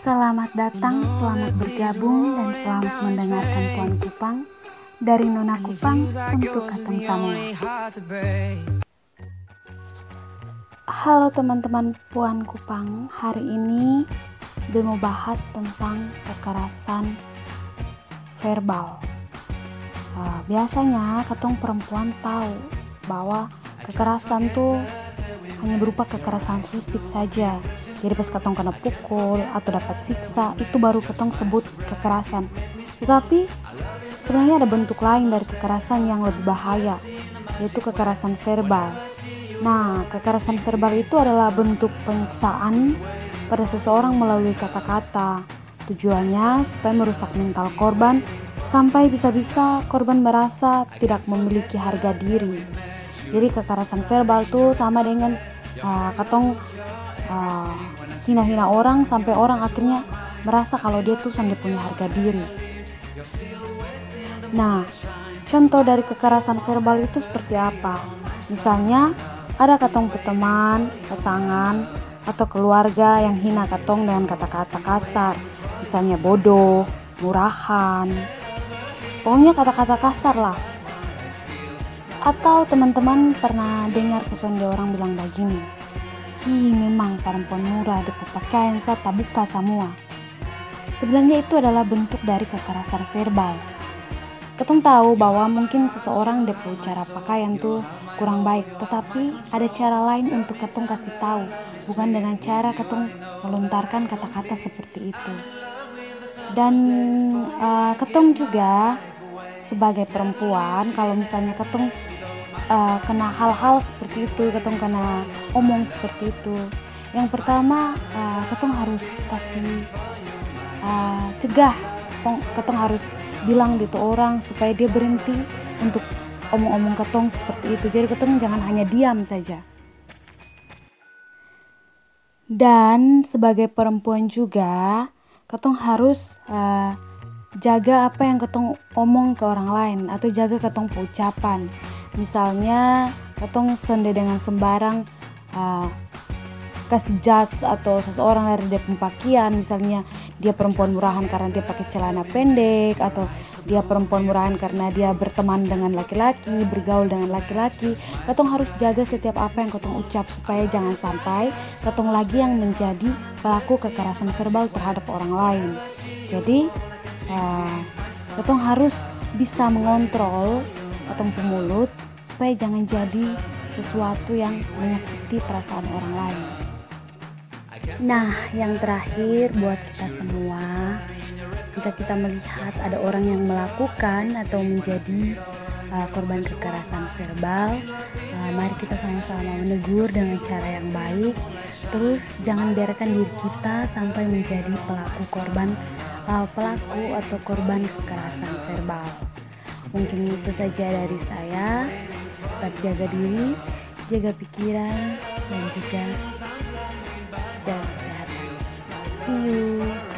Selamat datang, selamat bergabung, dan selamat mendengarkan Puan Kupang dari Nona Kupang untuk Kateng Semua. Halo teman-teman Puan Kupang, hari ini gue mau bahas tentang kekerasan verbal. Uh, biasanya ketong perempuan tahu bahwa kekerasan tuh hanya berupa kekerasan fisik saja. Jadi pas ketong kena pukul atau dapat siksa, itu baru ketong sebut kekerasan. Tetapi sebenarnya ada bentuk lain dari kekerasan yang lebih bahaya, yaitu kekerasan verbal. Nah, kekerasan verbal itu adalah bentuk penyiksaan pada seseorang melalui kata-kata. Tujuannya supaya merusak mental korban sampai bisa-bisa korban merasa tidak memiliki harga diri. Jadi kekerasan verbal tuh sama dengan uh, ketong uh, hina-hina orang sampai orang akhirnya merasa kalau dia tuh sampai punya harga diri. Nah, contoh dari kekerasan verbal itu seperti apa? Misalnya ada ketong ke teman, pasangan, atau keluarga yang hina ketong dengan kata-kata kasar, misalnya bodoh, murahan, pokoknya kata-kata kasar lah atau teman-teman pernah dengar kesukaan orang bilang begini, Ih memang perempuan murah dapat pakaian tak buka semua. Sebenarnya itu adalah bentuk dari kekerasan verbal. Ketong tahu bahwa mungkin seseorang depo cara pakaian tuh kurang baik, tetapi ada cara lain untuk ketong kasih tahu, bukan dengan cara ketong melontarkan kata-kata seperti itu. Dan uh, ketong juga sebagai perempuan, kalau misalnya ketong uh, kena hal-hal seperti itu ketong kena omong seperti itu. Yang pertama uh, ketong harus kasih uh, cegah. Ketong harus bilang gitu orang supaya dia berhenti untuk omong-omong ketong seperti itu. Jadi ketong jangan hanya diam saja. Dan sebagai perempuan juga ketong harus uh, jaga apa yang ketong omong ke orang lain atau jaga ketong ucapan. Misalnya ketong sonde dengan sembarang uh, kasih judge atau seseorang dari dia pakaian misalnya dia perempuan murahan karena dia pakai celana pendek atau dia perempuan murahan karena dia berteman dengan laki-laki bergaul dengan laki-laki. Ketong harus jaga setiap apa yang ketong ucap supaya jangan sampai ketong lagi yang menjadi pelaku kekerasan verbal terhadap orang lain. Jadi uh, ketong harus bisa mengontrol ketong mulut supaya jangan jadi sesuatu yang menyakiti perasaan orang lain. Nah, yang terakhir buat kita semua, jika kita melihat ada orang yang melakukan atau menjadi uh, korban kekerasan verbal, uh, mari kita sama-sama menegur dengan cara yang baik. Terus jangan biarkan diri kita sampai menjadi pelaku korban uh, pelaku atau korban kekerasan verbal. Mungkin itu saja dari saya tetap jaga diri, jaga pikiran, dan juga jaga kesehatan. See you.